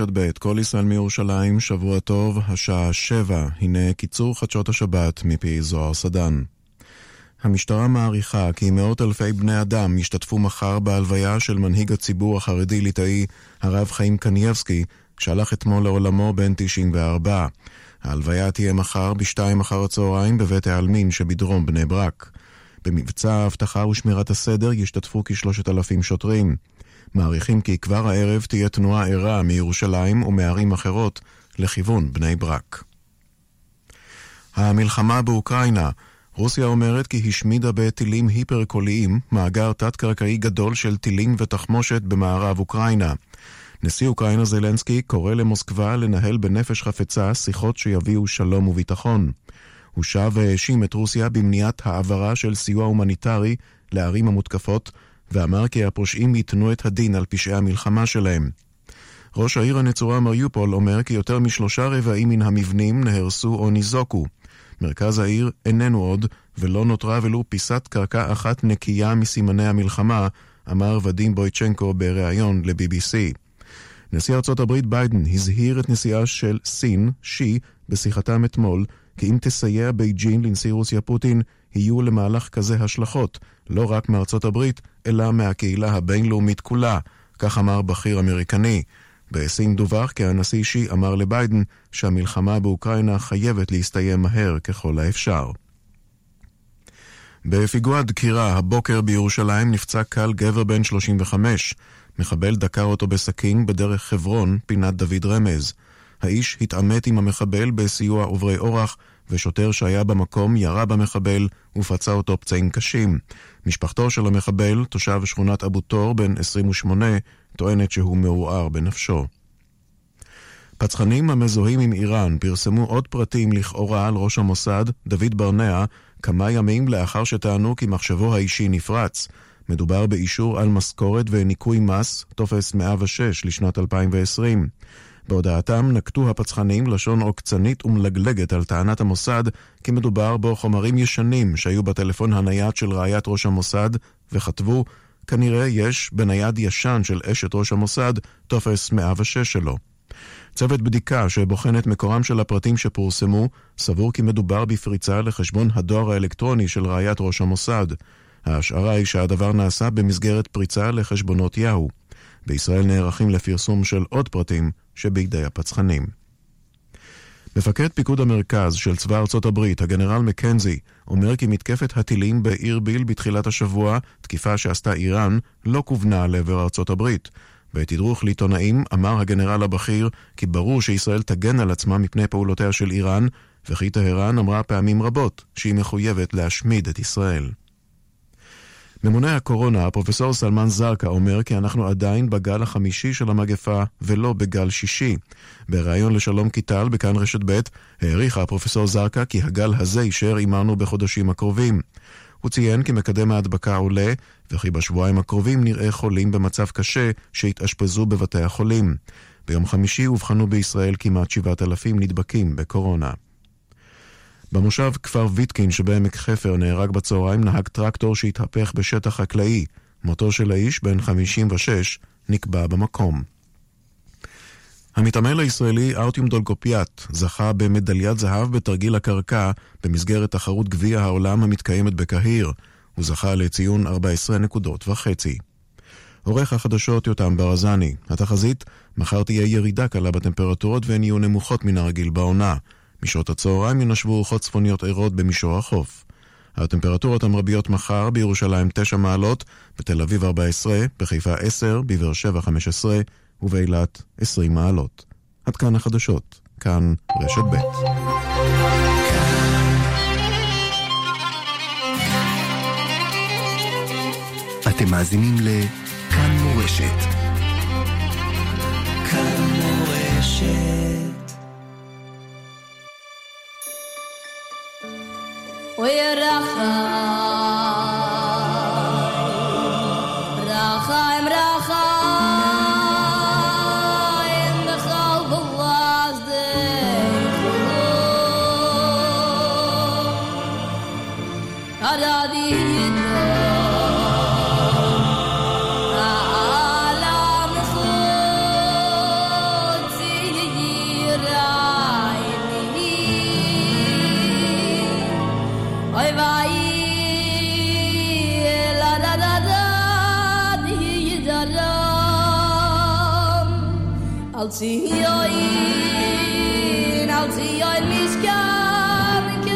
רשת ב', כל ישראל מירושלים, שבוע טוב, השעה שבע. הנה קיצור חדשות השבת מפי זוהר סדן. המשטרה מעריכה כי מאות אלפי בני אדם ישתתפו מחר בהלוויה של מנהיג הציבור החרדי-ליטאי, הרב חיים קנייבסקי, שהלך אתמול לעולמו בן 94. ההלוויה תהיה מחר בשתיים אחר הצהריים בבית העלמין שבדרום בני ברק. במבצע האבטחה ושמירת הסדר ישתתפו כשלושת אלפים שוטרים. מעריכים כי כבר הערב תהיה תנועה ערה מירושלים ומערים אחרות לכיוון בני ברק. המלחמה באוקראינה רוסיה אומרת כי השמידה בטילים היפר-קוליים מאגר תת-קרקעי גדול של טילים ותחמושת במערב אוקראינה. נשיא אוקראינה זלנסקי קורא למוסקבה לנהל בנפש חפצה שיחות שיביאו שלום וביטחון. הוא שב והאשים את רוסיה במניעת העברה של סיוע הומניטרי לערים המותקפות, ואמר כי הפושעים ייתנו את הדין על פשעי המלחמה שלהם. ראש העיר הנצורה מריופול אומר כי יותר משלושה רבעים מן המבנים נהרסו או ניזוקו. מרכז העיר איננו עוד, ולא נותרה ולו פיסת קרקע אחת נקייה מסימני המלחמה, אמר ודים בויצ'נקו בריאיון ל-BBC. נשיא ארצות הברית ביידן הזהיר את נשיאה של סין, שי, בשיחתם אתמול, כי אם תסייע בייג'ין לנשיא רוסיה פוטין, יהיו למהלך כזה השלכות, לא רק מארצות הברית, אלא מהקהילה הבינלאומית כולה, כך אמר בכיר אמריקני. בסין דווח כי הנשיא שי אמר לביידן שהמלחמה באוקראינה חייבת להסתיים מהר ככל האפשר. בפיגוע דקירה הבוקר בירושלים נפצע קל גבר בן 35. מחבל דקר אותו בסכין בדרך חברון, פינת דוד רמז. האיש התעמת עם המחבל בסיוע עוברי אורח, ושוטר שהיה במקום ירה במחבל ופצע אותו פצעים קשים. משפחתו של המחבל, תושב שכונת אבו תור, בן 28, טוענת שהוא מעורער בנפשו. פצחנים המזוהים עם איראן פרסמו עוד פרטים לכאורה על ראש המוסד, דוד ברנע, כמה ימים לאחר שטענו כי מחשבו האישי נפרץ. מדובר באישור על משכורת וניכוי מס, טופס 106 לשנת 2020. בהודעתם נקטו הפצחנים לשון עוקצנית ומלגלגת על טענת המוסד כי מדובר בו חומרים ישנים שהיו בטלפון הנייד של רעיית ראש המוסד, וכתבו כנראה יש בנייד ישן של אשת ראש המוסד טופס 106 שלו. צוות בדיקה שבוחן את מקורם של הפרטים שפורסמו, סבור כי מדובר בפריצה לחשבון הדואר האלקטרוני של רעיית ראש המוסד. ההשערה היא שהדבר נעשה במסגרת פריצה לחשבונות יאו. בישראל נערכים לפרסום של עוד פרטים שבידי הפצחנים. מפקד פיקוד המרכז של צבא ארצות הברית, הגנרל מקנזי, אומר כי מתקפת הטילים בעיר ביל בתחילת השבוע, תקיפה שעשתה איראן, לא כוונה לעבר ארצות הברית. בתדרוך לעיתונאים אמר הגנרל הבכיר כי ברור שישראל תגן על עצמה מפני פעולותיה של איראן, וכי טהרן אמרה פעמים רבות שהיא מחויבת להשמיד את ישראל. ממונה הקורונה, הפרופסור סלמן זרקא, אומר כי אנחנו עדיין בגל החמישי של המגפה ולא בגל שישי. בריאיון לשלום קיטל בכאן רשת ב' העריך הפרופסור זרקא כי הגל הזה יישאר עמנו בחודשים הקרובים. הוא ציין כי מקדם ההדבקה עולה, וכי בשבועיים הקרובים נראה חולים במצב קשה שהתאשפזו בבתי החולים. ביום חמישי אובחנו בישראל כמעט 7,000 נדבקים בקורונה. במושב כפר ויטקין שבעמק חפר נהרג בצהריים נהג טרקטור שהתהפך בשטח חקלאי. מותו של האיש, בן 56, נקבע במקום. המתעמל הישראלי ארטיום דולגופיאט זכה במדליית זהב בתרגיל הקרקע במסגרת תחרות גביע העולם המתקיימת בקהיר. הוא זכה לציון 14 נקודות וחצי. עורך החדשות יותם ברזני, התחזית, מחר תהיה ירידה קלה בטמפרטורות והן יהיו נמוכות מן הרגיל בעונה. משעות הצהריים ינשבו רוחות צפוניות ערות במישור החוף. הטמפרטורות המרביות מחר בירושלים 9 מעלות, בתל אביב 14, בחיפה 10, בבאר שבע 15 ובאילת 20 מעלות. עד כאן החדשות, כאן רשת ב'. אתם מאזינים לכאן מורשת. כאן מורשת. ويا رخاء zi hoyn al zi hoyn mis kan ke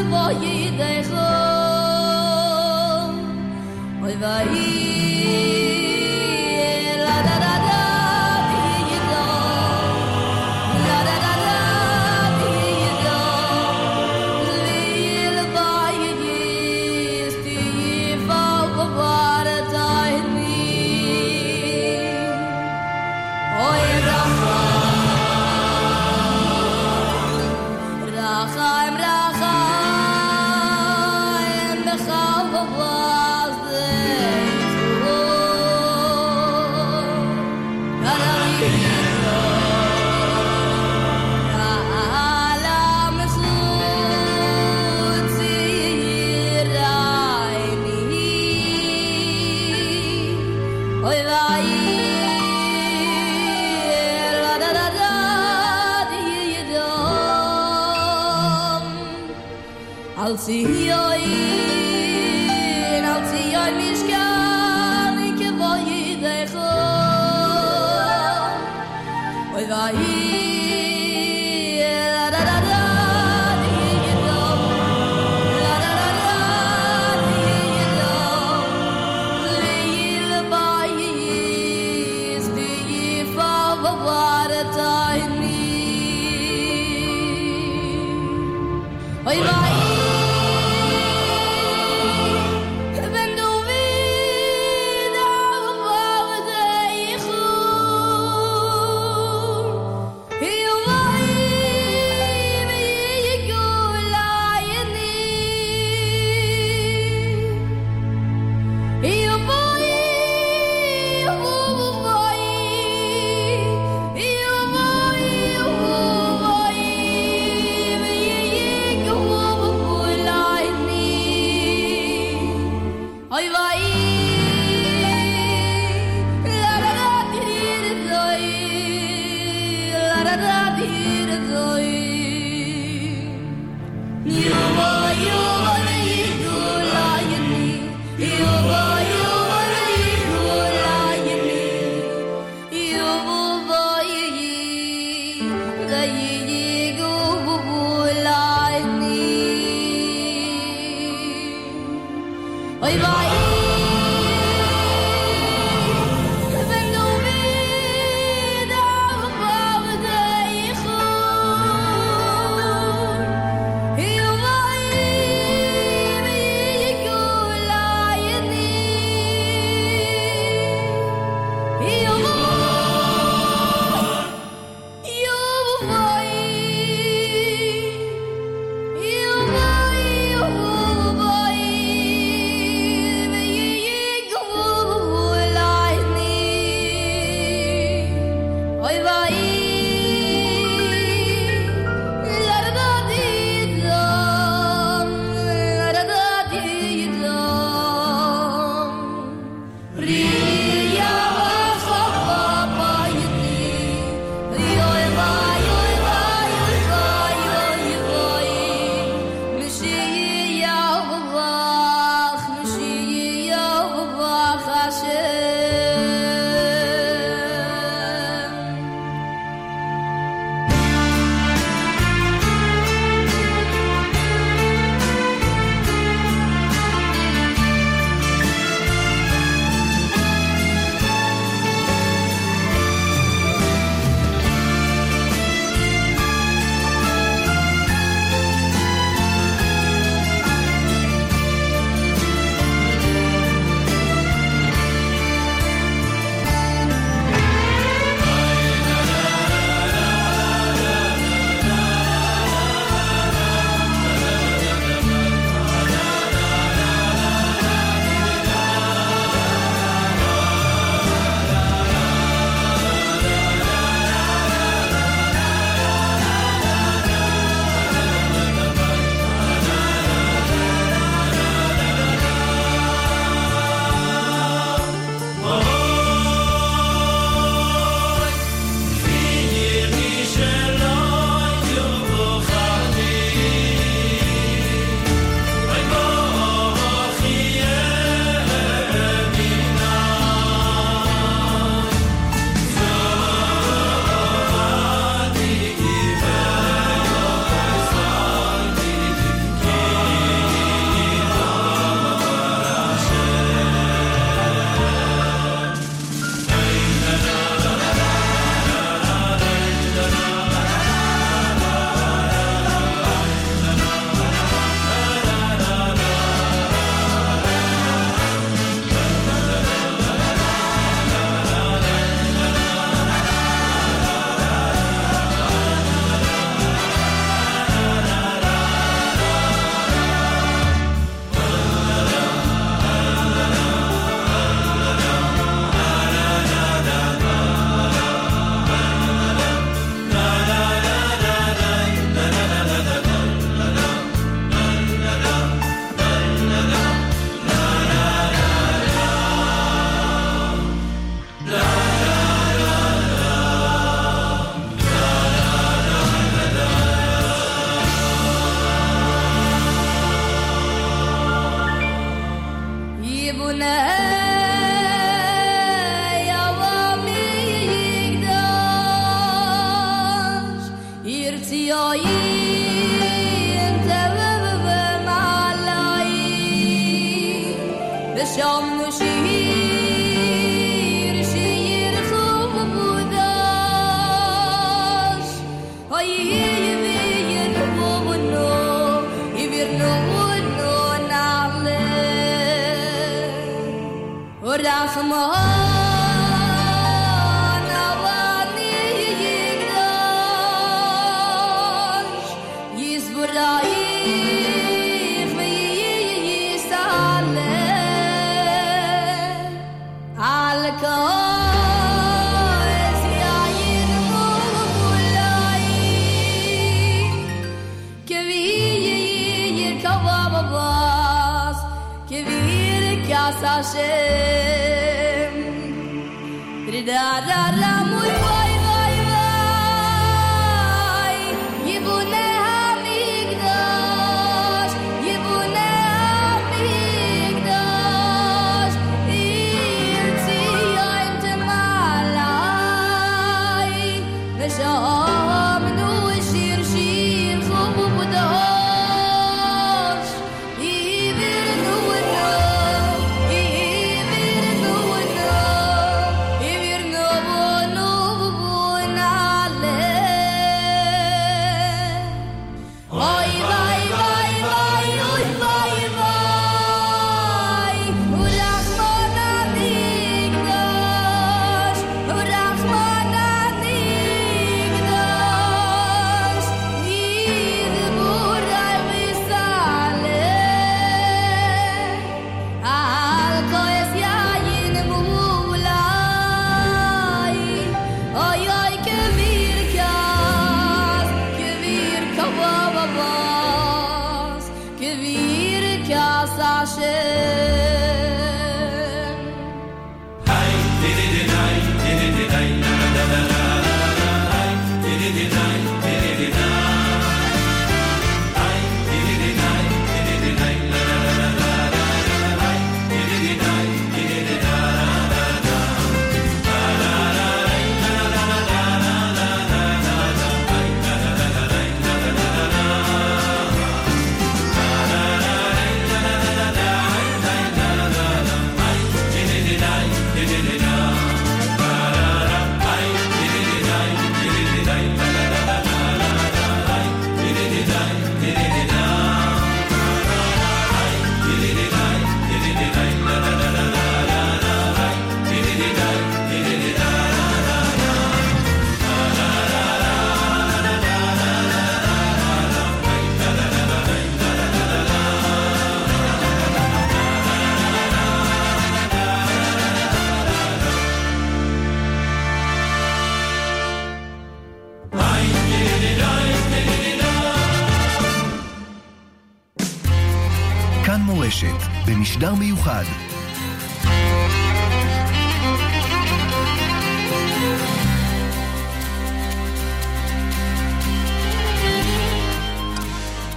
משדר מיוחד.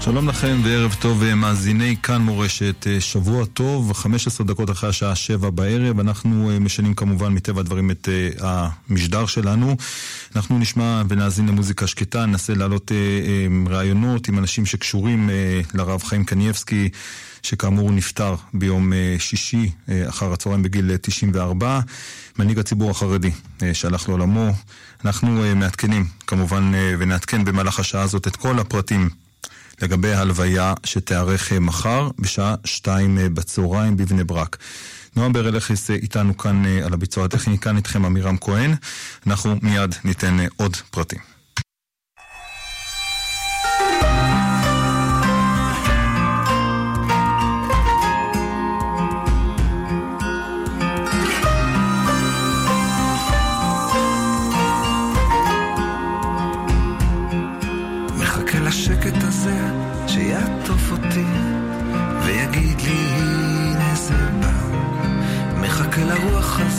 שלום לכם וערב טוב אה, מאזיני כאן מורשת, אה, שבוע טוב, 15 דקות אחרי השעה 7 בערב, אנחנו אה, משנים כמובן מטבע הדברים את המשדר שלנו. אנחנו נשמע ונאזין למוזיקה שקטה, ננסה להעלות רעיונות עם אנשים שקשורים לרב חיים קנייבסקי. שכאמור נפטר ביום שישי אחר הצהריים בגיל 94, אה, מנהיג הציבור החרדי שהלך לעולמו. אנחנו מעדכנים כמובן ונעדכן במהלך השעה הזאת את כל הפרטים לגבי ההלוויה שתיארך מחר בשעה שתיים בצהריים בבני ברק. נועם ברלכיס איתנו כאן על הביצוע הטכני, כאן איתכם עמירם כהן. אנחנו מיד ניתן עוד פרטים.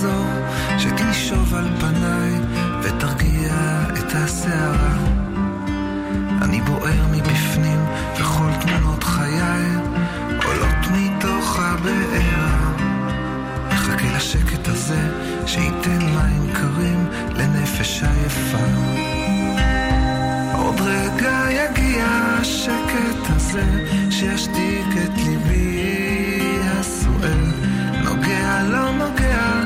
כזו שתישוב על פניי ותרגיע את הסערה. אני בוער מבפנים וכל תמונות חיי עולות מתוך הבאר. מחכה לשקט הזה שייתן מים קרים לנפש היפה. עוד רגע יגיע השקט הזה שישתיק את ליבי הסוער. נוגע לא נוגע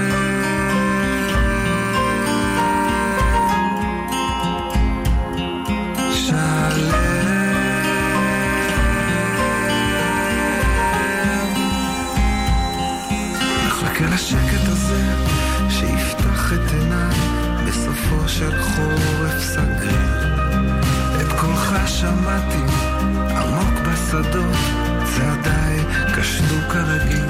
לשקט הזה שיפתח את עיניי בסופו של חורף סגריר. את קולך שמעתי עמוק בשדות, צעדיי קשדו כרגיל.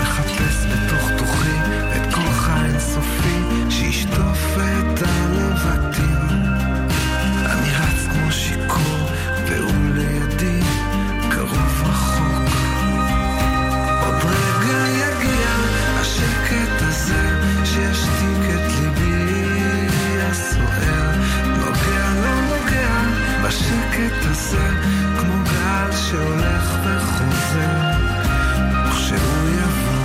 מחפש בתוך תוכי את קולך אינסופי שישטוף את הלבטים. הזה כמו גל שהולך וחוזר. וכשהוא יבוא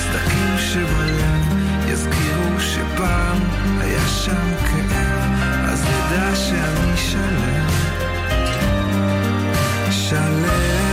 סדקים שבלב יזכירו שפעם היה שם כאב אז נדע שאני שלם שלם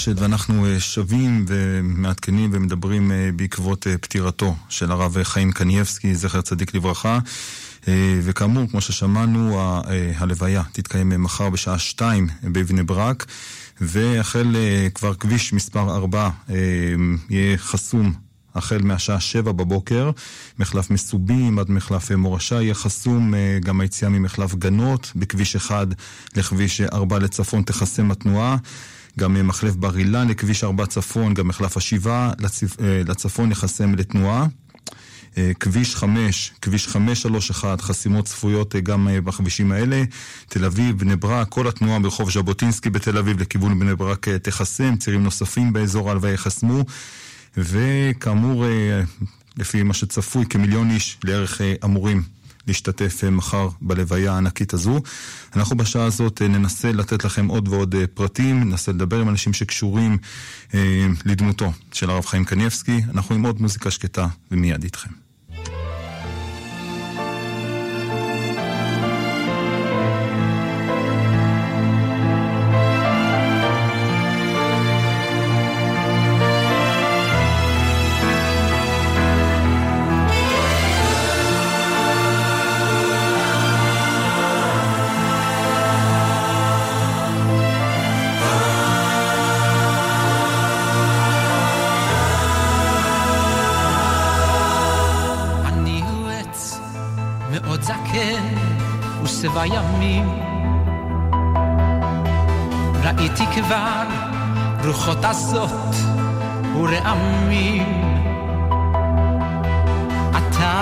מורשת, ואנחנו אה, שבים ומעדכנים ומדברים אה, בעקבות אה, פטירתו של הרב חיים קנייבסקי, זכר צדיק לברכה. וכאמור, כמו ששמענו, הלוויה תתקיים מחר בשעה שתיים בבני ברק, והחל כבר כביש מספר 4 יהיה חסום החל מהשעה שבע בבוקר, מחלף מסובים עד מחלף מורשה יהיה חסום, גם היציאה ממחלף גנות, בכביש 1 לכביש 4 לצפון תחסם התנועה. גם מחלף בר אילן לכביש 4 צפון, גם מחלף השבעה. אה, לצפון ייחסם לתנועה. אה, כביש 5, כביש 531, חסימות צפויות אה, גם בכבישים האלה. תל אביב, בני ברק, כל התנועה ברחוב ז'בוטינסקי בתל אביב לכיוון בני ברק תחסם, צירים נוספים באזור ההלוויה ייחסמו. וכאמור, לפי מה שצפוי, כמיליון איש לערך אמורים להשתתף אה, מחר בלוויה הענקית הזו. אנחנו בשעה הזאת אה, ננסה לתת לכם עוד ועוד אה, פרטים, ננסה לדבר עם אנשים שקשורים לדמותו של הרב חיים קניבסקי. אנחנו עם עוד מוזיקה שקטה ומיד איתכם. ושבע ימים. ראיתי כבר רוחות עזות ורעמים. אתה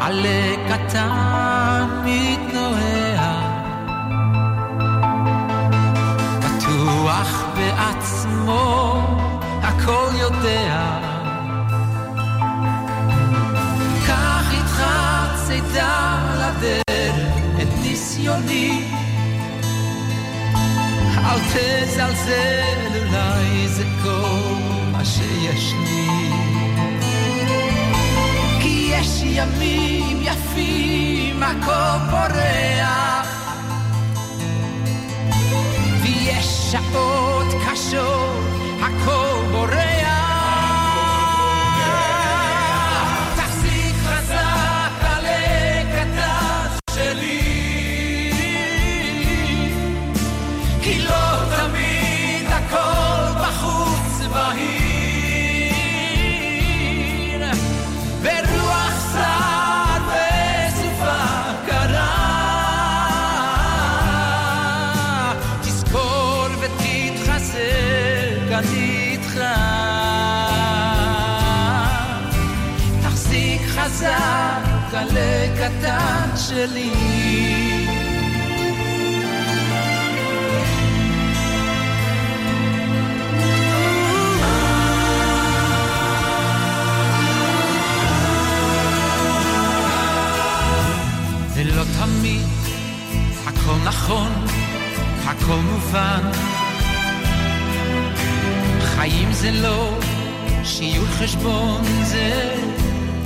עלה קטן מתנועע, בטוח בעצמו הכל יודע. קח איתך צידה ניסיוני אל תזלזל אולי זה כל מה שיש לי. כי יש ימים יפים הכל פורח. ויש שעות קשות אני איתך. תחזיק חזק, גלה קטן שלי. ולא תמיד הכל נכון, הכל מובן. חיים זה לא שיעור חשבון, זה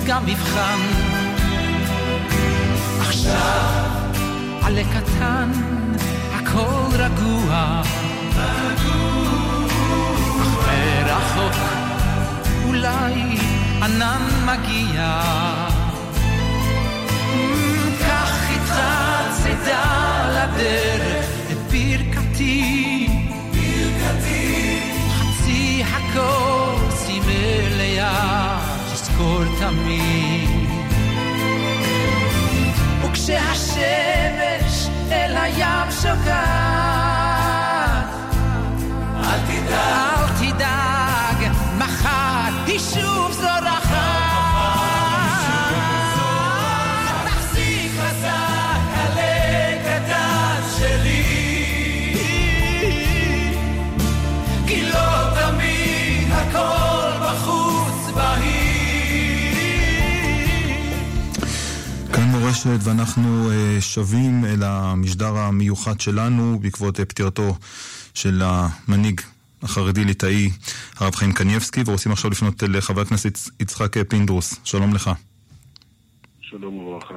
גם מבחן. עכשיו עלה קטן, הכל רגוע. אך מרחוק אולי ענן מגיע. קח איתך צידה לדרך את. ברכתי. תזכור תמיד. וכשהשמש אל הים שוקעת, אל מורשת ואנחנו אה, שבים אל המשדר המיוחד שלנו בעקבות אה, פטירתו של המנהיג החרדי-ליטאי הרב חיים קניבסקי ורוצים עכשיו לפנות לחבר הכנסת יצחק פינדרוס. שלום לך. שלום וברכה.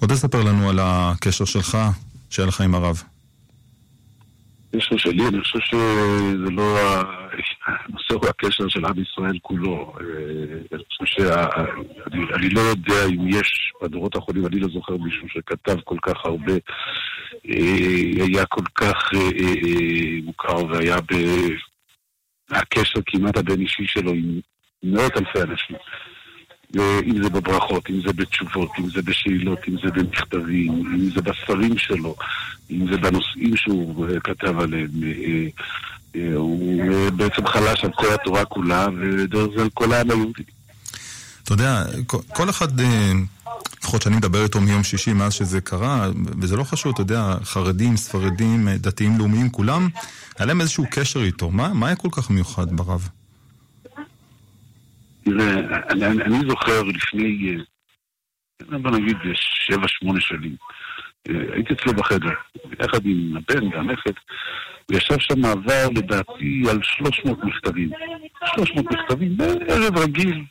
בוא תספר לנו על הקשר שלך, שהיה לך עם הרב. הקשר שלי, אני חושב שזה לא ה- הנושא הוא הקשר של עם ישראל כולו. אה, אני לא יודע אם יש בדורות האחרונים, אני לא זוכר מישהו שכתב כל כך הרבה, אה, היה כל כך אה, מוכר והיה. הקשר כמעט הבין-אישי שלו עם מאות אלפי אנשים. אם זה בברכות, אם זה בתשובות, אם זה בשאלות, אם זה במכתבים, אם זה בספרים שלו, אם זה בנושאים שהוא כתב עליהם. אה, הוא בעצם חלש על כל התורה כולה, ודרך זה על כל העם היהודי. אתה יודע, כל- אחד, אה, לפחות שאני מדבר איתו מיום שישי מאז שזה קרה, וזה לא חשוב, אתה יודע, חרדים, ספרדים, אה, דתיים, לאומיים, כולם, היה להם איזשהו קשר איתו. מה, מה היה כל כך מיוחד ברב? תראה, אני, אני, זוכר לפני, בוא נגיד, שבע, שמונה שנים, הייתי אצלו בחדר, יחד עם הבן והנכד, וישב שם מעבר, לדעתי, על 300 מכתבים. 300 מכתבים, בערב רגיל,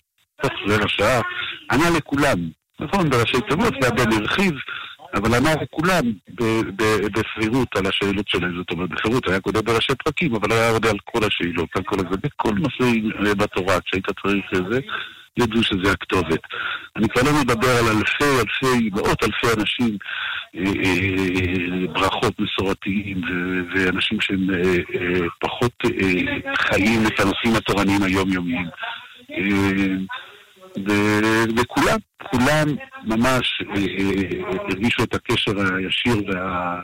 תוך רבע שעה, ענה לכולם. נכון, בראשי תיבות, והבן הרחיב, אבל ענה לכולם ב- ב- בסבירות על השאלות שלהם. זאת אומרת, בפירוט היה קודם בראשי פרקים, אבל היה עונה על כל השאלות, על כל הזה, בכל נושא בתורה, כשהיית צריך את זה, ידעו שזה הכתובת. אני כבר לא מדבר על אלפי, אלפי, מאות אלפי אנשים, אה, אה, ברכות מסורתיים, ואנשים שהם אה, פחות חיים את הנושאים התורניים היומיומיים. וכולם, כולם ממש הרגישו את הקשר הישיר וה...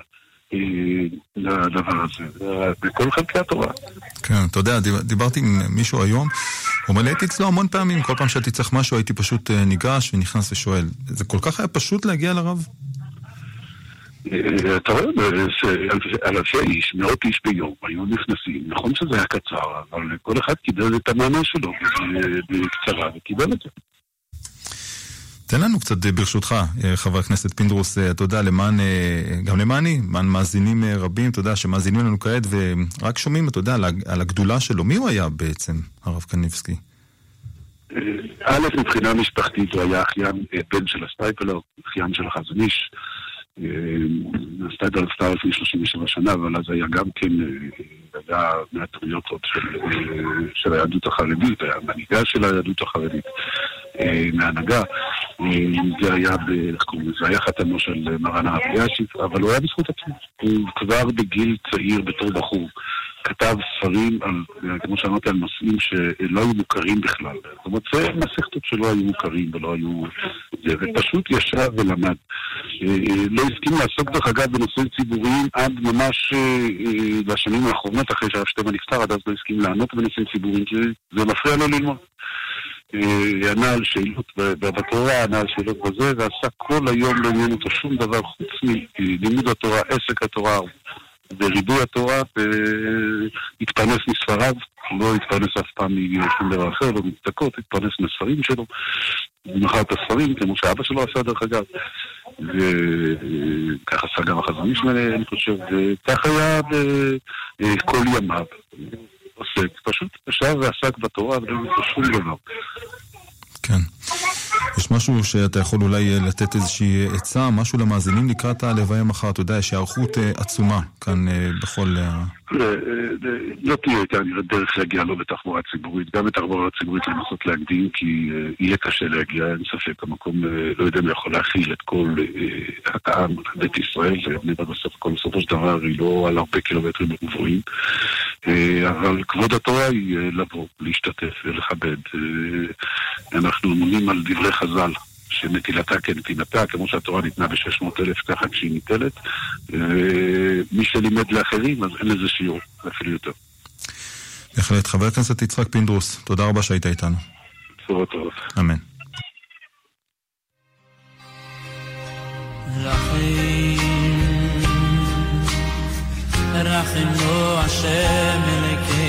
לדבר הזה, בכל חלקי התורה. כן, אתה יודע, דיב- דיברתי עם מישהו היום, הוא אומר לי, הייתי אצלו המון פעמים, כל פעם שהייתי צריך משהו הייתי פשוט אה, ניגש ונכנס ושואל. זה כל כך היה פשוט להגיע לרב? אה, אתה רואה, אלפי איש, מאות איש ביום, היו נכנסים, נכון שזה היה קצר, אבל כל אחד קיבל את המענה שלו אה, בקצרה, וקיבל את זה. תן לנו קצת, אה, ברשותך, אה, חבר הכנסת פינדרוס, אה, יודע, למען, גם למעני, למען מאזינים רבים, יודע, שמאזינים לנו כעת ורק שומעים, אתה יודע, על הגדולה שלו. מי הוא היה בעצם, הרב קניבסקי? א', מבחינה משפחתית הוא היה אחיין בן של הסטייפלר, אחיין של החזון איש. הסטייפלר נפטר לפני 37 שנה, אבל אז היה גם כן, היה מהטריוטות של, אה, של היהדות החרדית, היה מנהיגה של היהדות החרדית, אה, מהנהגה. אה, זה היה, איך קוראים לזה, היה חתנו של מרן הרב אלישיב, אבל הוא היה בזכות עצמו. הוא כבר בגיל צעיר, בתור בחור, כתב ספרים, על, כמו שאמרתי, על נושאים שלא היו מוכרים בכלל. זאת אומרת, זה מסכתות שלא היו מוכרים ולא היו זה, ופשוט ישב ולמד. לא הסכים לעסוק דרך אגב בנושאים ציבוריים עד ממש בשנים האחרונות, אחרי שהרב שטבע נפטר, עד אז לא הסכים לענות בנושאים ציבוריים, כי זה מפריע לו ללמוד. ענה על שאלות בתורה, ענה על שאלות בזה, ועשה כל היום לא עניין אותו שום דבר חוץ מלימוד התורה, עסק התורה, וריבוי התורה, והתפרנס מספריו, לא התפרנס אף פעם משום דבר אחר, לא מצדקות, התפרנס מספרים שלו, ומכר את הספרים, כמו שאבא שלו עשה דרך אגב, וכך עשה גם החזון איש, אני חושב, וכך היה בכל ימיו. עוסק, פשוט ישב ועסק בתורה ולא נמצא שום דבר. משהו שאתה יכול אולי אה, לתת איזושהי עצה, משהו למאזינים לקראת הלוויה מחר, אתה יודע, יש היערכות אה, עצומה כאן אה, בכל... לא תהיה כנראה דרך להגיע לא בתחבורה ציבורית, גם בתחבורה ציבורית לנסות להקדים, כי יהיה קשה להגיע, אין ספק, המקום לא יודע אם יכול להכיל את כל העם, בית ישראל, ובני בסוף הכל בסופו של דבר היא לא על הרבה קילומטרים גבוהים, אבל כבוד התורה היא לבוא, להשתתף ולכבד. אנחנו אמונים על דברי חז"ל. שנטילתה כנתינתה, כמו שהתורה ניתנה ב-600 אלף, ככה כשהיא ניטלת. מי שלימד לאחרים, אז אין לזה שיעור, אפילו יותר. בהחלט. חבר הכנסת יצחק פינדרוס, תודה רבה שהיית איתנו. בשורות טובות. אמן. רחם השם אלוקינו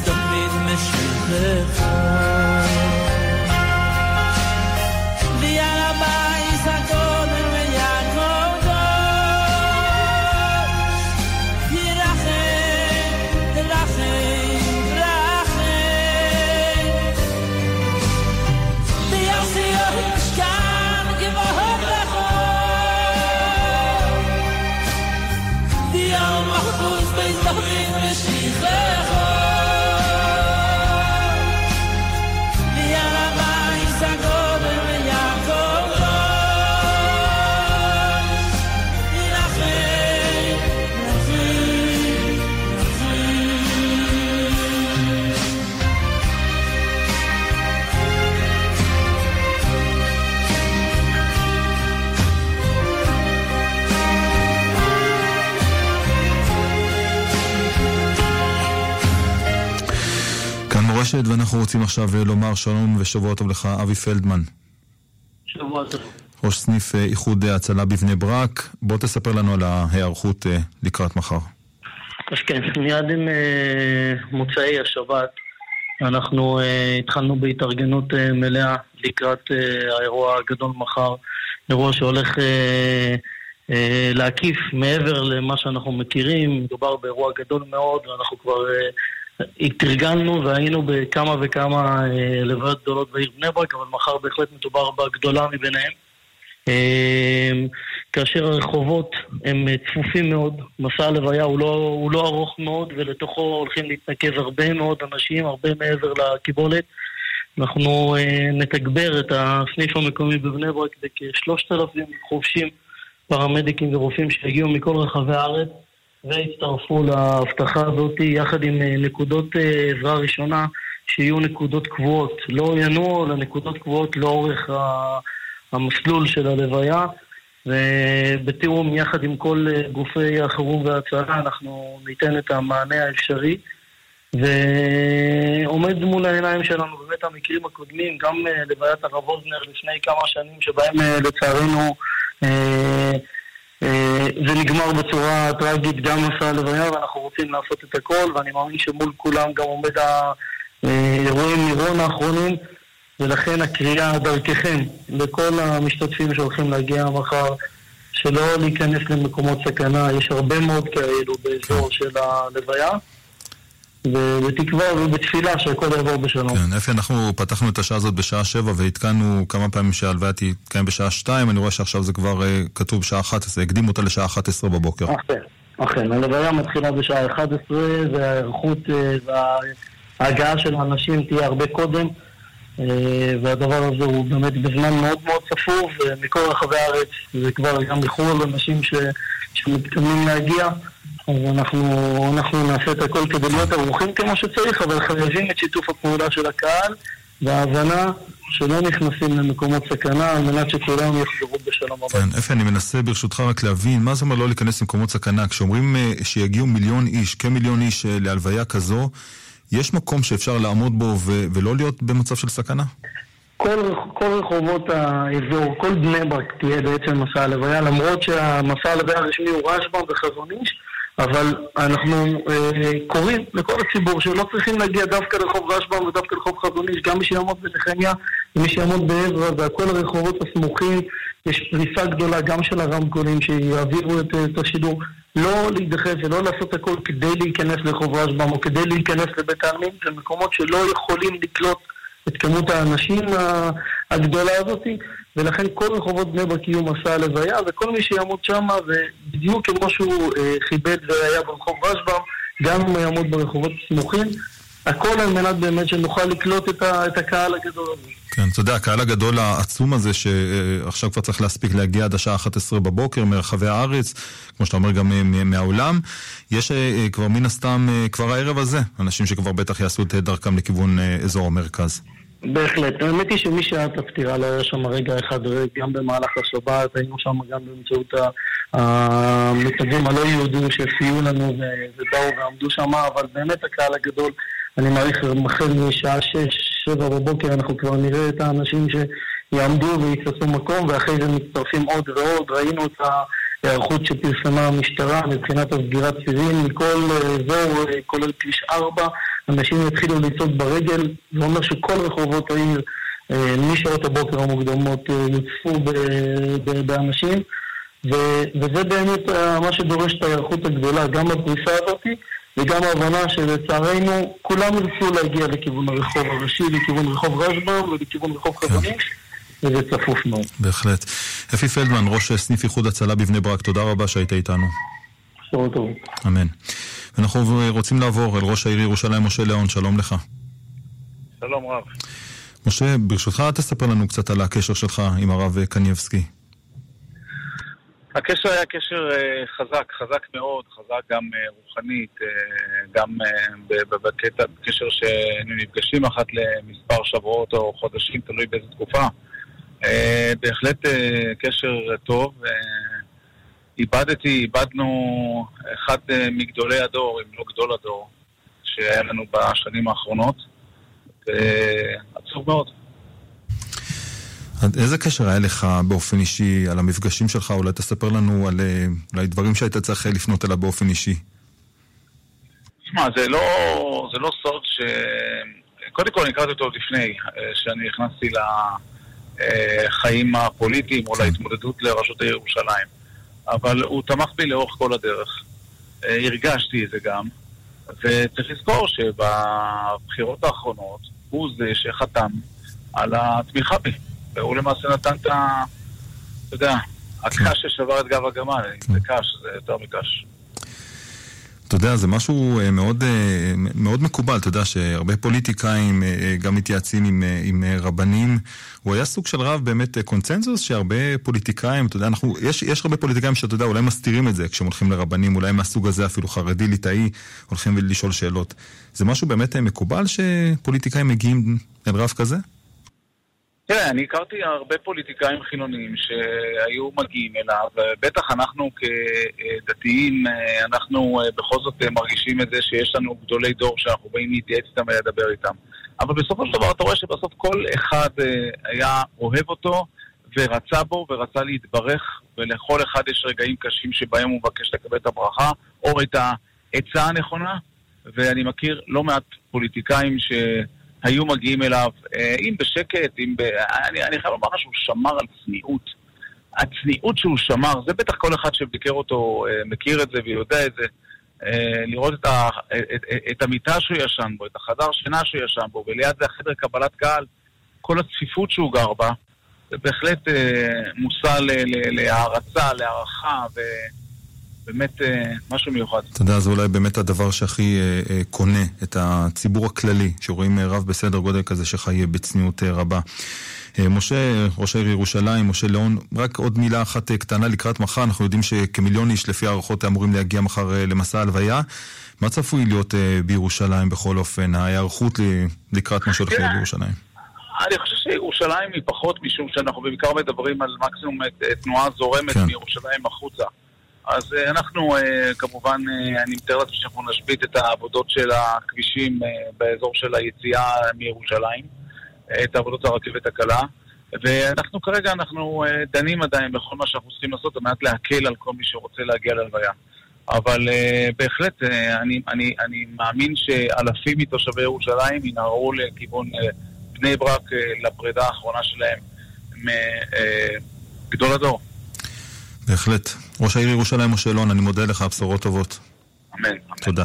דמיד משלחה מורשת, ואנחנו רוצים עכשיו לומר שלום ושבוע טוב לך, אבי פלדמן. שבוע טוב. ראש סניף איחוד הצלה בבני ברק, בוא תספר לנו על ההיערכות לקראת מחר. אז כן, מיד עם מוצאי השבת אנחנו התחלנו בהתארגנות מלאה לקראת האירוע הגדול מחר, אירוע שהולך להקיף מעבר למה שאנחנו מכירים, מדובר באירוע גדול מאוד ואנחנו כבר התארגנו והיינו בכמה וכמה אה, לוויות גדולות בעיר בני ברק, אבל מחר בהחלט מדובר בגדולה מביניהם. אה, כאשר הרחובות הם צפופים מאוד, מסע הלוויה הוא לא, הוא לא ארוך מאוד ולתוכו הולכים להתנקז הרבה מאוד אנשים, הרבה מעבר לקיבולת. אנחנו אה, נתגבר את הסניף המקומי בבני ברק בכשלושת אלפים חובשים, פרמדיקים ורופאים שיגיעו מכל רחבי הארץ. והצטרפו להבטחה הזאת יחד עם נקודות עזרה ראשונה שיהיו נקודות קבועות. לא ינועו לנקודות קבועות לאורך המסלול של הלוויה ובתיאום יחד עם כל גופי החירום וההצלה אנחנו ניתן את המענה האפשרי ועומד מול העיניים שלנו באמת המקרים הקודמים, גם לוויית הרב אוזנר לפני כמה שנים שבהם לצערנו זה נגמר בצורה טרגית, גם מסע הלוויה, ואנחנו רוצים לעשות את הכל, ואני מאמין שמול כולם גם עומד האירועים מירון האחרונים, ולכן הקריאה דרככם לכל המשתתפים שהולכים להגיע מחר, שלא להיכנס למקומות סכנה, יש הרבה מאוד כאלו באזור של הלוויה. ובתקווה ובתפילה שהכל יעבור בשלום. כן, אפי, אנחנו פתחנו את השעה הזאת בשעה שבע ועדכנו כמה פעמים שההלוויה תתקיים בשעה שתיים, אני רואה שעכשיו זה כבר uh, כתוב בשעה אחת עשרה, הקדימו אותה לשעה אחת עשרה בבוקר. אכן, אכן, הלוויה מתחילה בשעה אחת עשרה וההיערכות uh, וההגעה של האנשים תהיה הרבה קודם. uh, והדבר הזה הוא באמת בזמן מאוד מאוד צפוף, ומכל רחבי הארץ, זה כבר גם מחו"ל אנשים ש, שמתכוונים להגיע. אז אנחנו, אנחנו נעשה את הכל כדי להיות ערוכים כמו שצריך, אבל חייבים את שיתוף הפעולה של הקהל וההבנה שלא נכנסים למקומות סכנה על מנת שכולם יחזרו בשלום הבא. כן, אפי, אני מנסה ברשותך רק להבין, מה זה אומר לא להיכנס למקומות סכנה? כשאומרים uh, שיגיעו מיליון איש, כמיליון איש uh, להלוויה כזו, יש מקום שאפשר לעמוד בו ו- ולא להיות במצב של סכנה? כל, כל רחובות האזור, כל בני ברק תהיה בעצם מסע הלוויה, למרות שהמסע הלוויה הרשמי הוא רשב"ם וחזון איש, אבל אנחנו אה, קוראים לכל הציבור שלא צריכים להגיע דווקא לרחוב רשב"ם ודווקא לרחוב חזון גם מי שיעמוד בנחמיה ומי שיעמוד בעזרא וכל הרחובות הסמוכים, יש פריסה גדולה גם של הרמקולים שיעבירו את, את השידור. לא להידחף ולא לעשות הכל כדי להיכנס לרחוב רשב"ם או כדי להיכנס לבית העלמין, זה מקומות שלא יכולים לקלוט את כמות האנשים הגדולה הזאת, ולכן כל רחובות בני ברק יהיו מסע הלוויה, וכל מי שיעמוד שם, ובדיוק כמו שהוא אה, כיבד והיה ברחוב רשב"ם, גם אם הוא יעמוד ברחובות סמוכים, הכל על מנת באמת שנוכל לקלוט את, ה, את הקהל הגדול הזה. כן, אתה יודע, הקהל הגדול העצום הזה, שעכשיו כבר צריך להספיק להגיע עד השעה 11 בבוקר מרחבי הארץ, כמו שאתה אומר גם מהעולם, יש אה, כבר מן הסתם, אה, כבר הערב הזה, אנשים שכבר בטח יעשו את דרכם לכיוון אה, אזור המרכז. בהחלט. האמת היא שמי שהיה את הפטירה לא היה שם רגע אחד, גם במהלך השבת, היינו שם גם באמצעות המתנדבים הלא יהודים שהפריעו לנו ובאו ועמדו שם, אבל באמת הקהל הגדול אני מעריך החל משעה שש, שבע בבוקר אנחנו כבר נראה את האנשים שיעמדו ויתפסו מקום ואחרי זה מצטרפים עוד ועוד. ראינו את ההיערכות שפרסמה המשטרה מבחינת הסגירת צירים מכל אזור, כולל כביש 4. אנשים יתחילו לצעוד ברגל, זה אומר שכל רחובות העיר משעות הבוקר המוקדמות יוצפו באנשים. וזה באמת מה שדורש את ההיערכות הגדולה, גם בפריסה הזאתי. וגם ההבנה שלצערנו כולם ירצו להגיע לכיוון הרחוב הראשי, לכיוון רחוב רשב"ם ולכיוון רחוב כן. חזוניש, וזה צפוף מאוד. בהחלט. אפי פלדמן, ראש סניף איחוד הצלה בבני ברק, תודה רבה שהיית איתנו. בשורות טוב. אמן. אנחנו רוצים לעבור אל ראש העיר ירושלים, משה ליאון, שלום לך. שלום רב. משה, ברשותך תספר לנו קצת על הקשר שלך עם הרב קניבסקי. הקשר היה קשר uh, חזק, חזק מאוד, חזק גם uh, רוחנית, uh, גם בקטע, קשר שהיינו נפגשים אחת למספר שבועות או חודשים, תלוי באיזה תקופה. בהחלט קשר טוב. איבדתי, איבדנו אחד מגדולי הדור, אם לא גדול הדור, שהיה לנו בשנים האחרונות. ועצוב מאוד. איזה קשר היה לך באופן אישי על המפגשים שלך? אולי תספר לנו על אה, אולי דברים שהיית צריך לפנות אליו באופן אישי. תשמע, זה לא, זה לא סוד ש... קודם כל, אני הכרתי אותו לפני אה, שאני נכנסתי לחיים הפוליטיים או כן. להתמודדות לראשות העיר ירושלים. אבל הוא תמך בי לאורך כל הדרך. אה, הרגשתי את זה גם. וצריך לזכור שבבחירות האחרונות הוא זה שחתם על התמיכה בי. והוא למעשה נתן את ה... אתה יודע, הקש ששבר את גב הגמל, זה קש, זה יותר מקש. אתה יודע, זה משהו אה, מאוד, אה, מאוד מקובל, אתה יודע שהרבה פוליטיקאים אה, גם מתייעצים עם, עם רבנים. הוא היה סוג של רב באמת קונצנזוס, שהרבה פוליטיקאים, אתה יודע, אנחנו, יש, יש הרבה פוליטיקאים שאתה יודע, אולי מסתירים את זה כשהם הולכים לרבנים, אולי מהסוג הזה אפילו חרדי, ליטאי, הולכים לשאול שאלות. זה משהו באמת מקובל שפוליטיקאים מגיעים אל רב כזה? תראה, אני הכרתי הרבה פוליטיקאים חילוניים שהיו מגיעים אליו, בטח אנחנו כדתיים, אנחנו בכל זאת מרגישים את זה שיש לנו גדולי דור שאנחנו באים להתייעץ איתם ולדבר איתם. אבל בסופו של דבר אתה רואה שבסוף כל אחד היה אוהב אותו ורצה בו ורצה להתברך, ולכל אחד יש רגעים קשים שבהם הוא מבקש לקבל את הברכה או את העצה הנכונה, ואני מכיר לא מעט פוליטיקאים שהיו מגיעים אליו, אה, אם בשקט, אם ב... אני, אני חייב לומר שהוא שמר על צניעות. הצניעות שהוא שמר, זה בטח כל אחד שביקר אותו אה, מכיר את זה ויודע את זה. אה, לראות את, ה, את, את המיטה שהוא ישן בו, את החדר שינה שהוא ישן בו, וליד זה החדר קבלת קהל, כל הצפיפות שהוא גר בה, זה בהחלט מושא להערצה, להערכה, ובאמת אה, משהו מיוחד. אתה יודע, זה אולי באמת הדבר שהכי אה, אה, קונה את הציבור הכללי, שרואים רב בסדר גודל כזה שחי בצניעות רבה. משה, ראש העיר ירושלים, משה ליאון, רק עוד מילה אחת קטנה לקראת מחר, אנחנו יודעים שכמיליון איש לפי הערכות אמורים להגיע מחר למסע הלוויה. מה צפוי להיות בירושלים בכל אופן, ההיערכות לקראת מה שהולך להיות בירושלים? אני חושב שירושלים היא פחות משום שאנחנו בעיקר מדברים על מקסימום תנועה זורמת כן. מירושלים החוצה. אז אנחנו כמובן, אני מתאר לעצמי שאנחנו נשבית את העבודות של הכבישים באזור של היציאה מירושלים. את עבודות הרכבת הקלה. ואנחנו כרגע, אנחנו אה, דנים עדיין בכל מה שאנחנו צריכים לעשות על מנת להקל על כל מי שרוצה להגיע ללוויה. אבל בהחלט, אני, אני, אני מאמין שאלפים מתושבי ירושלים ינהרו לכיוון בני ברק לפרידה האחרונה שלהם מגדול הדור. בהחלט. ראש העיר ירושלים משה אלון, אני מודה לך, בשורות טובות. אמן. תודה.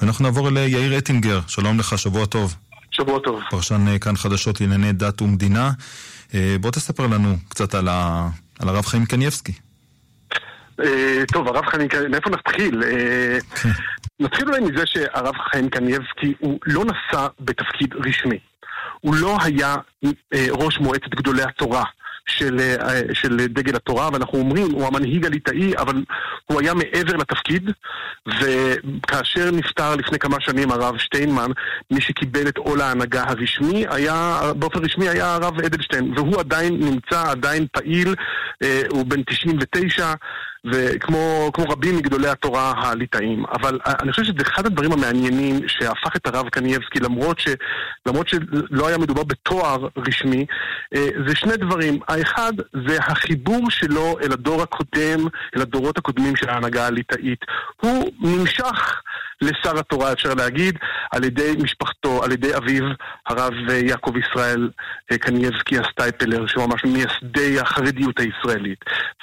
ואנחנו נעבור ליאיר אטינגר, שלום לך, שבוע טוב. שבוע טוב. פרשן אה, כאן חדשות לענייני דת ומדינה. אה, בוא תספר לנו קצת על, ה... על הרב חיים קניבסקי. אה, טוב, הרב חיים קניבסקי, מאיפה נתחיל? כן. נתחיל אולי מזה שהרב חיים קניבסקי הוא לא נשא בתפקיד רשמי. הוא לא היה ראש מועצת גדולי התורה. של, אה, של דגל התורה, ואנחנו אומרים, הוא המנהיג הליטאי, אבל הוא היה מעבר לתפקיד, וכאשר נפטר לפני כמה שנים הרב שטיינמן, מי שקיבל את עול ההנהגה הרשמי, היה, באופן רשמי היה הרב אדלשטיין, והוא עדיין נמצא, עדיין פעיל, אה, הוא בן 99, וכמו רבים מגדולי התורה הליטאים. אבל אני חושב שזה אחד הדברים המעניינים שהפך את הרב קנייבסקי, למרות, ש, למרות שלא היה מדובר בתואר רשמי, אה, זה שני דברים. האחד זה החיבור שלו אל הדור הקודם, אל הדורות הקודמים של ההנהגה הליטאית. הוא נמשך לשר התורה, אפשר להגיד, על ידי משפחתו, על ידי אביו, הרב יעקב ישראל אה, קנייבסקי הסטייפלר, שהוא ממש מייסדי החרדיות הישראלית,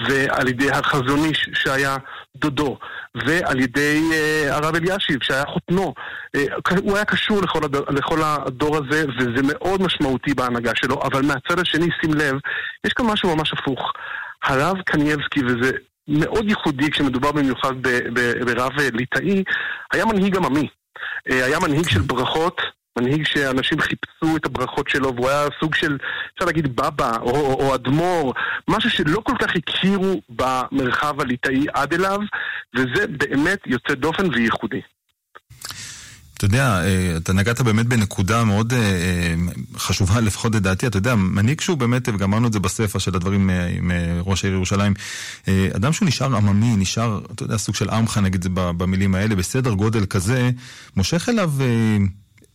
ועל ידי החזון איש שהיה דודו, ועל ידי uh, הרב אלישיב שהיה חותנו. Uh, הוא היה קשור לכל, הד... לכל הדור הזה, וזה מאוד משמעותי בהנהגה שלו, אבל מהצד השני, שים לב, יש כאן משהו ממש הפוך. הרב קנייבסקי, וזה מאוד ייחודי כשמדובר במיוחד ברב ליטאי, היה מנהיג עממי. אה, היה מנהיג של ברכות, מנהיג שאנשים חיפשו את הברכות שלו, והוא היה סוג של, אפשר להגיד, בבא או, או, או אדמו"ר, משהו שלא כל כך הכירו במרחב הליטאי עד אליו, וזה באמת יוצא דופן וייחודי. אתה יודע, אה, אתה נגעת באמת בנקודה מאוד אה, אה, חשובה, לפחות לדעתי, אתה יודע, מנהיג שהוא באמת, וגם אמרנו את זה בספר של הדברים עם ראש העיר ירושלים, אדם שהוא נשאר עממי, נשאר, אתה יודע, סוג של עמך, נגיד זה במילים האלה, בסדר גודל כזה, מושך אליו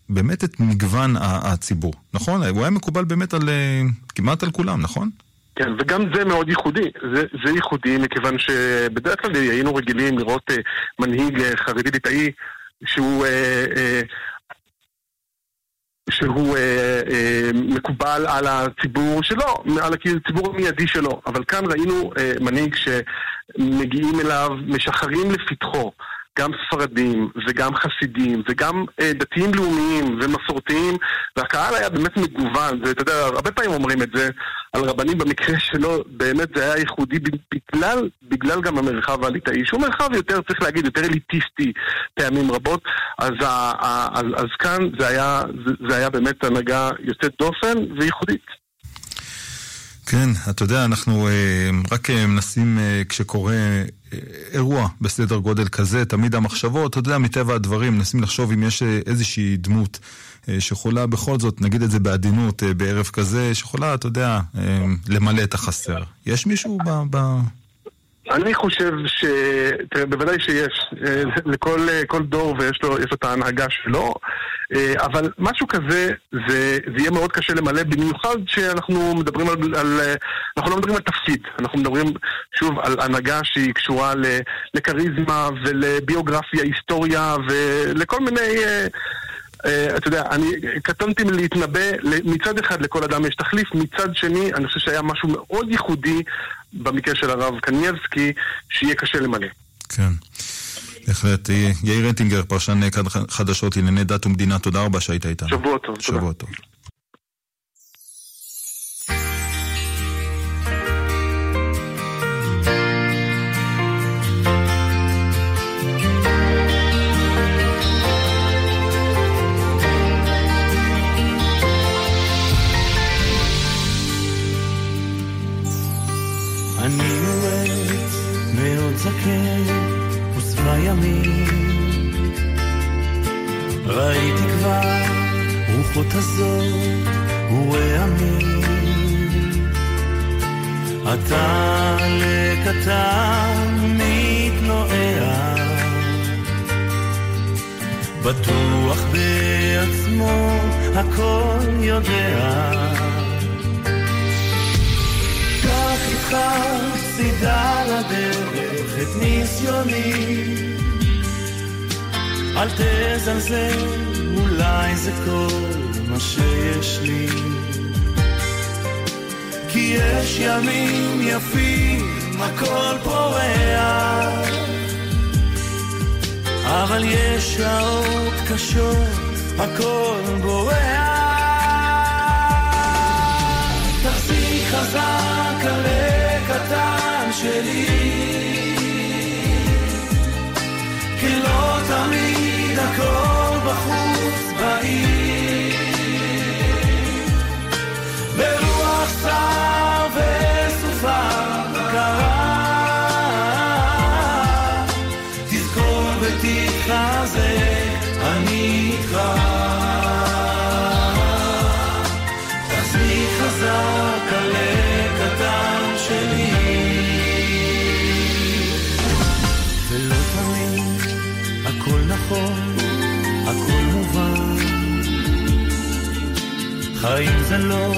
באמת את מגוון הציבור, נכון? הוא היה מקובל באמת על, כמעט על כולם, נכון? כן, וגם זה מאוד ייחודי. זה, זה ייחודי מכיוון שבדרך כלל היינו רגילים לראות מנהיג חרדי ליטאי שהוא, אה, אה, שהוא אה, אה, מקובל על הציבור שלו, על הציבור המיידי שלו. אבל כאן ראינו אה, מנהיג שמגיעים אליו, משחרים לפתחו. גם ספרדים וגם חסידים וגם אה, דתיים לאומיים ומסורתיים והקהל היה באמת מגוון ואתה יודע, הרבה פעמים אומרים את זה על רבנים במקרה שלו, באמת זה היה ייחודי בגלל, בגלל גם המרחב הליטאי שהוא מרחב יותר, צריך להגיד, יותר אליטיסטי פעמים רבות אז, אז, אז כאן זה היה, זה, זה היה באמת הנהגה יוצאת דופן וייחודית כן, אתה יודע, אנחנו אה, רק אה, מנסים, אה, כשקורה אירוע בסדר גודל כזה, תמיד המחשבות, אתה יודע, מטבע הדברים, מנסים לחשוב אם יש איזושהי דמות שיכולה בכל זאת, נגיד את זה בעדינות, בערב כזה, שיכולה, אתה יודע, למלא את החסר. יש מישהו ב... אני חושב ש... תראה, בוודאי שיש. אה, לכל דור ויש לו, לו את ההנהגה שלו. אה, אבל משהו כזה, זה, זה יהיה מאוד קשה למלא, במיוחד שאנחנו מדברים על, על... אנחנו לא מדברים על תפקיד, אנחנו מדברים שוב על הנהגה שהיא קשורה לכריזמה ולביוגרפיה, היסטוריה ולכל מיני... אתה יודע, אני קטונתי מלהתנבא, מצד אחד לכל אדם יש תחליף, מצד שני אני חושב שהיה משהו מאוד ייחודי במקרה של הרב קנייבסקי, שיהיה קשה למלא. כן. בהחלט. יאיר רנטינגר, פרשן חדשות לענייני דת ומדינה, תודה רבה שהיית איתנו. שבוע טוב. שבוע טוב. זקן ימים. ראיתי כבר רוחות הזאת ורעמים. אתה לקטן מתנועע, בטוח בעצמו הכל יודע. קח איתך צידה לדרך את ניסיוני אל תזלזל, אולי זה כל מה שיש לי. כי יש ימים יפים, הכל פורח. אבל יש שעות קשות, הכל בורח. תחזיק חזק על קטן שלי. כי לא תמיד הכל בחוץ בעיר. ברוח שר חיים זה לא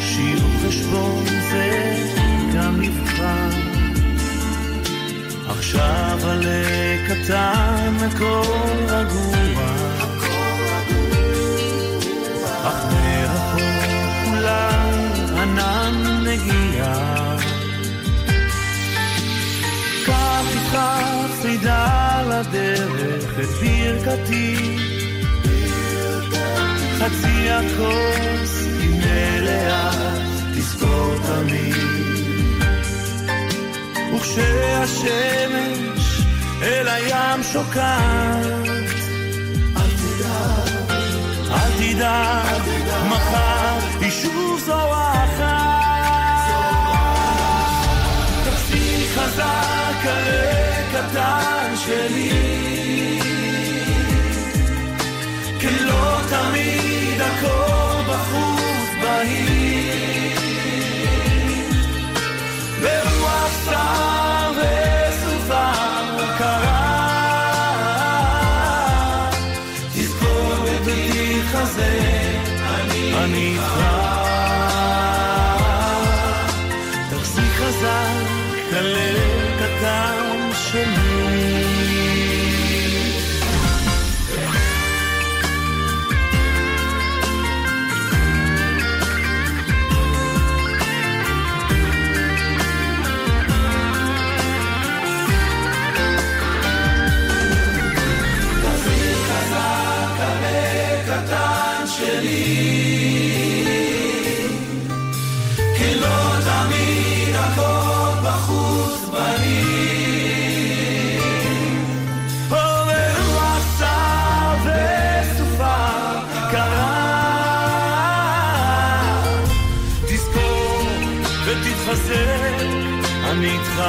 שיעור חשבון, זה גם מבחן. עכשיו עלה קטן, הכל רגוע. אך מרחוק אולי ענן מגיע. קח איתך צידה לדרך את ברכתי. חצי הכוס היא מלאה, תזכור תמיד. וכשהשמש אל הים שוקעת, אל תדאג, אל תדאג, מחר היא שוב זורחת. תחזיק חזק עלה קטן שלי, כי לא תמיד חזק, כלל קטן שלי.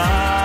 אני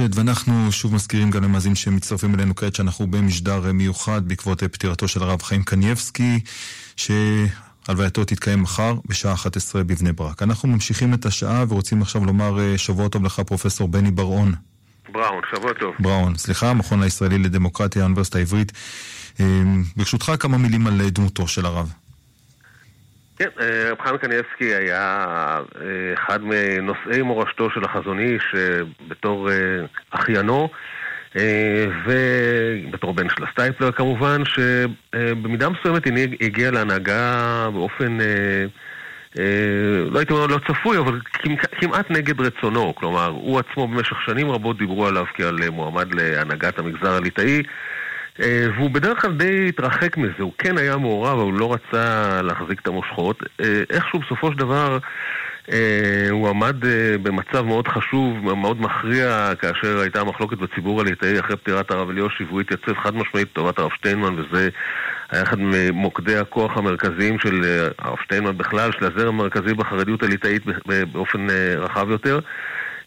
מורשת, ואנחנו שוב מזכירים גם למאזינים שמצטרפים אלינו כעת שאנחנו במשדר מיוחד בעקבות פטירתו של הרב חיים קנייבסקי, שהלווייתו תתקיים מחר בשעה 11 בבני ברק. אנחנו ממשיכים את השעה ורוצים עכשיו לומר אה, שבוע טוב לך פרופסור בני בר-און. בראון, שבוע טוב. בראון, סליחה, המכון הישראלי לדמוקרטיה, האוניברסיטה העברית. אה, ברשותך כמה מילים על דמותו של הרב. כן, אה, רב חיים קניאבסקי היה אה, אחד מנושאי מורשתו של החזון איש אה, בתור אחיינו ובתור בן של הסטייפלר כמובן, שבמידה מסוימת הגיע להנהגה באופן, לא הייתי אומר לא צפוי, אבל כמעט נגד רצונו. כלומר, הוא עצמו במשך שנים רבות דיברו עליו כעל מועמד להנהגת המגזר הליטאי. אה, והוא בדרך כלל די התרחק מזה, הוא כן היה מעורב, אבל הוא לא רצה להחזיק את המושכות. אה, איכשהו בסופו של דבר אה, הוא עמד במצב מאוד חשוב, מאוד מכריע, כאשר הייתה מחלוקת בציבור הליטאי אחרי פטירת הרב אליושיב, והוא התייצב חד משמעית לטובת הרב שטיינמן, וזה היה אחד ממוקדי הכוח המרכזיים של הרב שטיינמן בכלל, של הזרם המרכזי בחרדיות הליטאית באופן רחב יותר.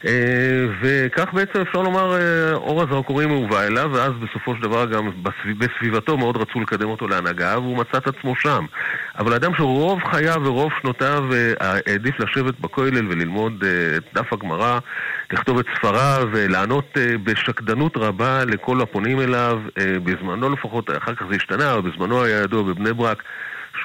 אה, וכך בעצם אפשר לומר אה, אור הזרקורים הובא אליו, ואז בסופו של דבר גם בסביבתו מאוד רצו לקדם אותו להנהגה, והוא מצא את עצמו שם. אבל אדם שרוב חייו ורוב שנותיו אה, העדיף לשבת בכולל וללמוד את דף הגמרא, לכתוב את ספריו ולענות בשקדנות רבה לכל הפונים אליו, בזמנו לפחות, אחר כך זה השתנה, אבל בזמנו היה ידוע בבני ברק.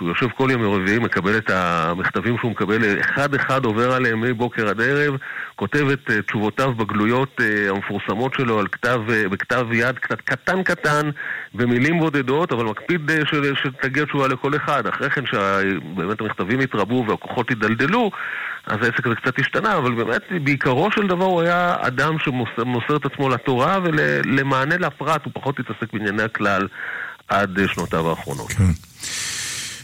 שהוא יושב כל יום רביעי, מקבל את המכתבים שהוא מקבל, אחד-אחד עובר עליהם מבוקר עד ערב, כותב את אה, תשובותיו בגלויות אה, המפורסמות שלו על כתב, אה, בכתב יד קטן-קטן, במילים בודדות, אבל מקפיד שתגיע תשובה לכל אחד. אחרי כן, שבאמת המכתבים התרבו והכוחות התדלדלו, אז העסק הזה קצת השתנה, אבל באמת, בעיקרו של דבר הוא היה אדם שמוסר את עצמו לתורה ולמענה לפרט, הוא פחות התעסק בענייני הכלל עד שנותיו האחרונות. כן.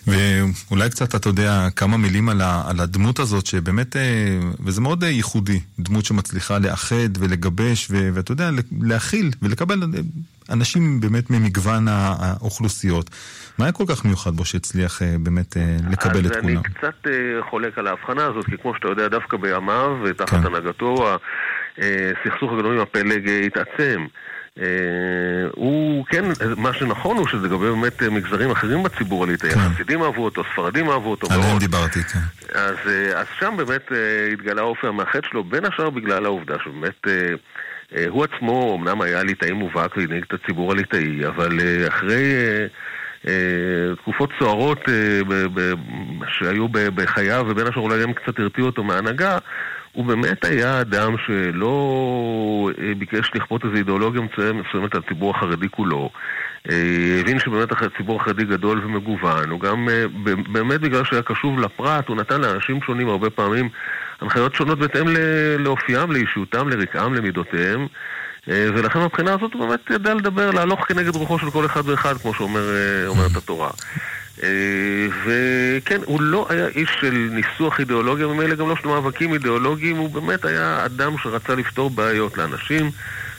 ואולי קצת, אתה יודע, כמה מילים על, ה, על הדמות הזאת, שבאמת, אה, וזה מאוד אה, ייחודי, דמות שמצליחה לאחד ולגבש, ו, ואתה יודע, להכיל ולקבל אה, אנשים באמת ממגוון האוכלוסיות. מה היה כל כך מיוחד בו שהצליח באמת לקבל את כולם? אז אני קצת חולק על ההבחנה הזאת, כי כמו שאתה יודע, דווקא בימיו, תחת כן. הנהגתו, הסכסוך הגדול עם הפלג התעצם. אה, הוא כן, מה שנכון הוא שזה לגבי באמת מגזרים אחרים בציבור הליטאי, כן. החסידים אהבו אותו, ספרדים אהבו אותו. עליהם דיברתי, כן. אז, אה, אז שם באמת אה, התגלה האופי המאחד שלו, בין השאר בגלל העובדה שבאמת הוא עצמו אמנם היה ליטאי מובהק והנהיג את הציבור הליטאי, אבל אחרי... תקופות סוערות שהיו בחייו, ובין השאר אולי הם קצת הרתיעו אותו מההנהגה, הוא באמת היה אדם שלא אה, ביקש לכפות איזו אידיאולוגיה מסוימת על הציבור החרדי כולו. אה, הבין שבאמת הציבור החרדי גדול ומגוון, הוא גם אה, באמת בגלל שהיה קשוב לפרט, הוא נתן לאנשים שונים הרבה פעמים הנחיות שונות בהתאם לאופיים, לאישיותם, לרקעם, למידותיהם. ולכן מבחינה הזאת הוא באמת ידע לדבר, להלוך כנגד רוחו של כל אחד ואחד, כמו שאומרת התורה. אה, וכן, הוא לא היה איש של ניסוח אידיאולוגיה, ממילא גם לא של מאבקים אידיאולוגיים, הוא באמת היה אדם שרצה לפתור בעיות לאנשים.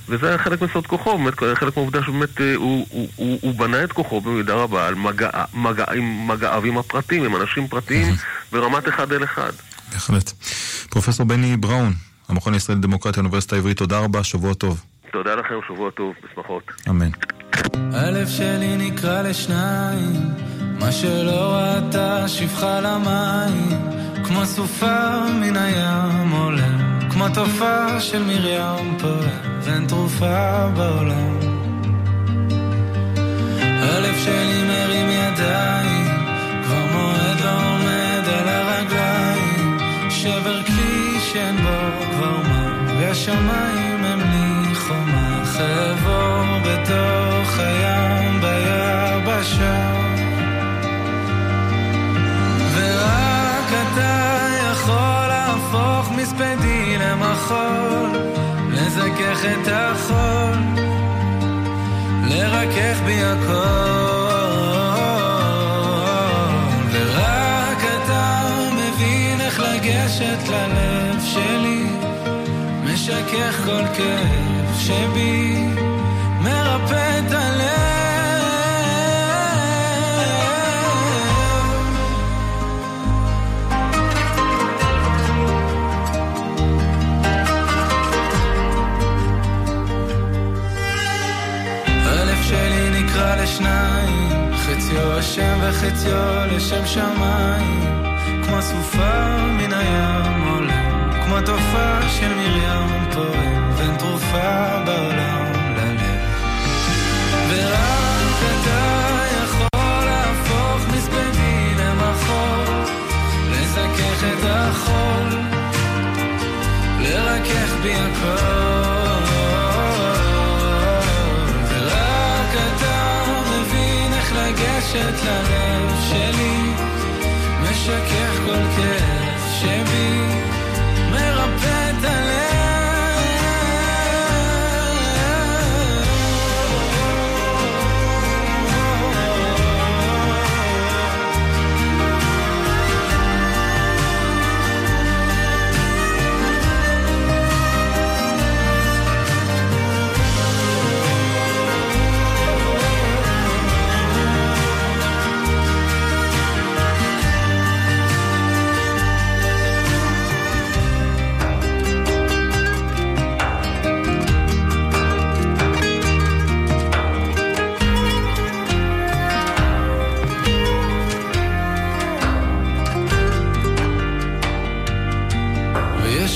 וזה היה חלק מסוד כוחו, באמת חלק מהעובדה שבאמת אה, הוא, הוא, הוא, הוא בנה את כוחו במידה רבה על מגע, מגע, עם מגעיו עם הפרטים, עם אנשים פרטיים ברמת אחד אל אחד. בהחלט. פרופסור בני בראון, המכון הישראלי לדמוקרטיה, האוניברסיטה העברית, תודה רבה, שבוע טוב. תודה לכם, שבוע טוב, בשמחות. אמן. הלב שלי נקרא לשניים מה שלא ראתה שפחה למים, כמו סופה מן הים עולה, כמו תופעה של מרים פועל, ואין תרופה בעולם. הלב שלי מרים ידיים, כבר מועד לא עומד על הרגליים, שבר כלי שאין בו כבר מה, והשמיים הם לי חומה, חבור הים ביבשה. ורק אתה יכול להפוך מספדי למחול, לזכך את החול, לרכך בי הכל. ורק אתה מבין לגשת ללב שלי, משכך כל כאב שבי השם וחציו לשם שמיים. כמו סופה מן הים עולה כמו תופעה של מרים פועם ואין תרופה בעולם ללב. ורק אתה יכול להפוך מספדי למחול לזכך את החול לרכך בי הכל לגשת שלי משכך כל כאב שבי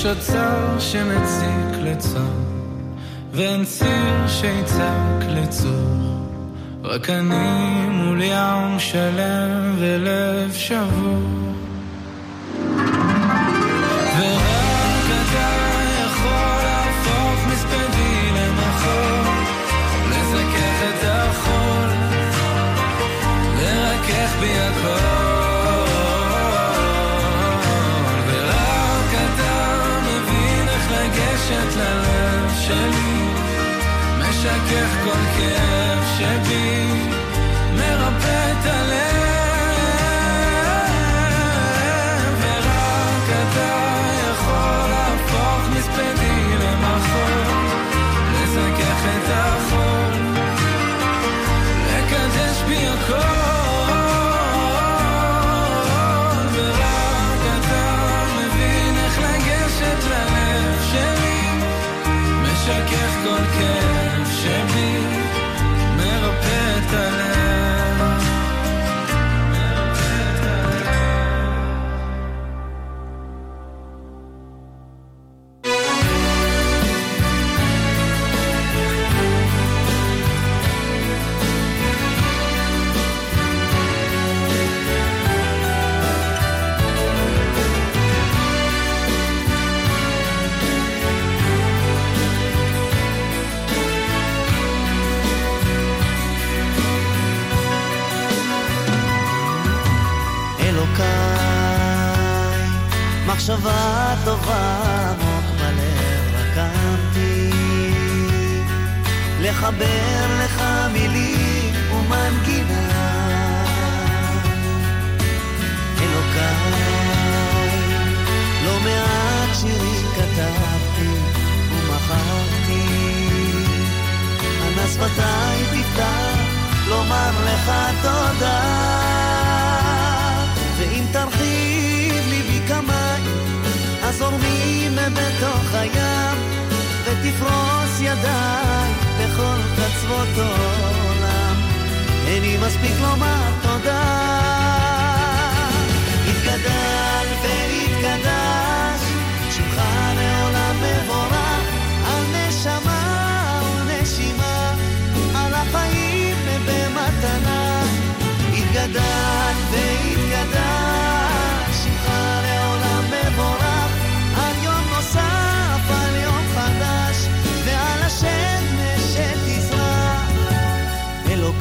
ויש אוצר שמציק לצור, ואין ציר שיצעק לצור. רק אני מול ים שלם ולב שבור. משכך כל מחשבה טובה עמוק בלב רקמתי, לחבר לך מילים ומנגינה. אלוקיי, לא מעט שירים כתבתי ומחקתי, אנא שפתיי תפתח לומר לך תודה. בתוך הים, ותפרוס ידיים בכל קצוות העולם, איני מספיק לומר תודה. יתגדל ויתקדש, שמך לעולם מבורך, על נשמה ונשימה, על החיים במתנה. יתגדל ויתקדש,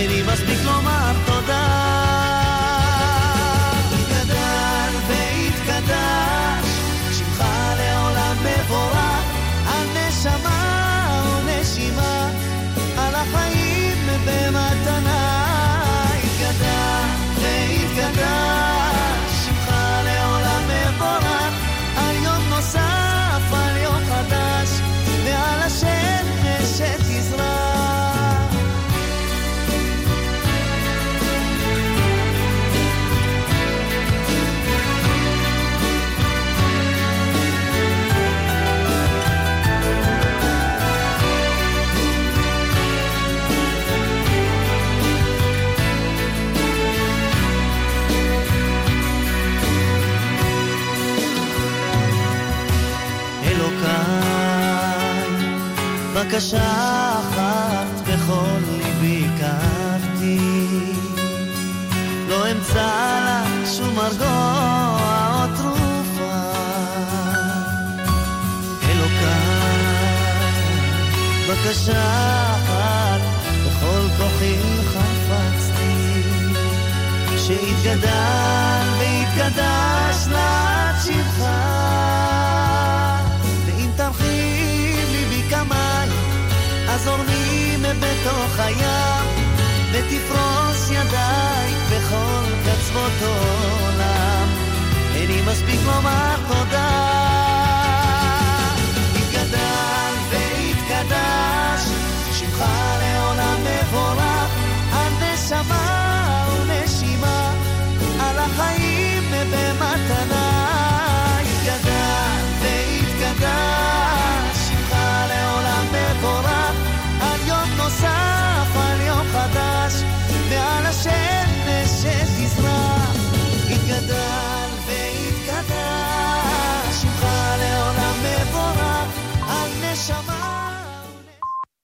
Ενεί μα πει κόμμα shine. ידיי בכל קצוות עולם.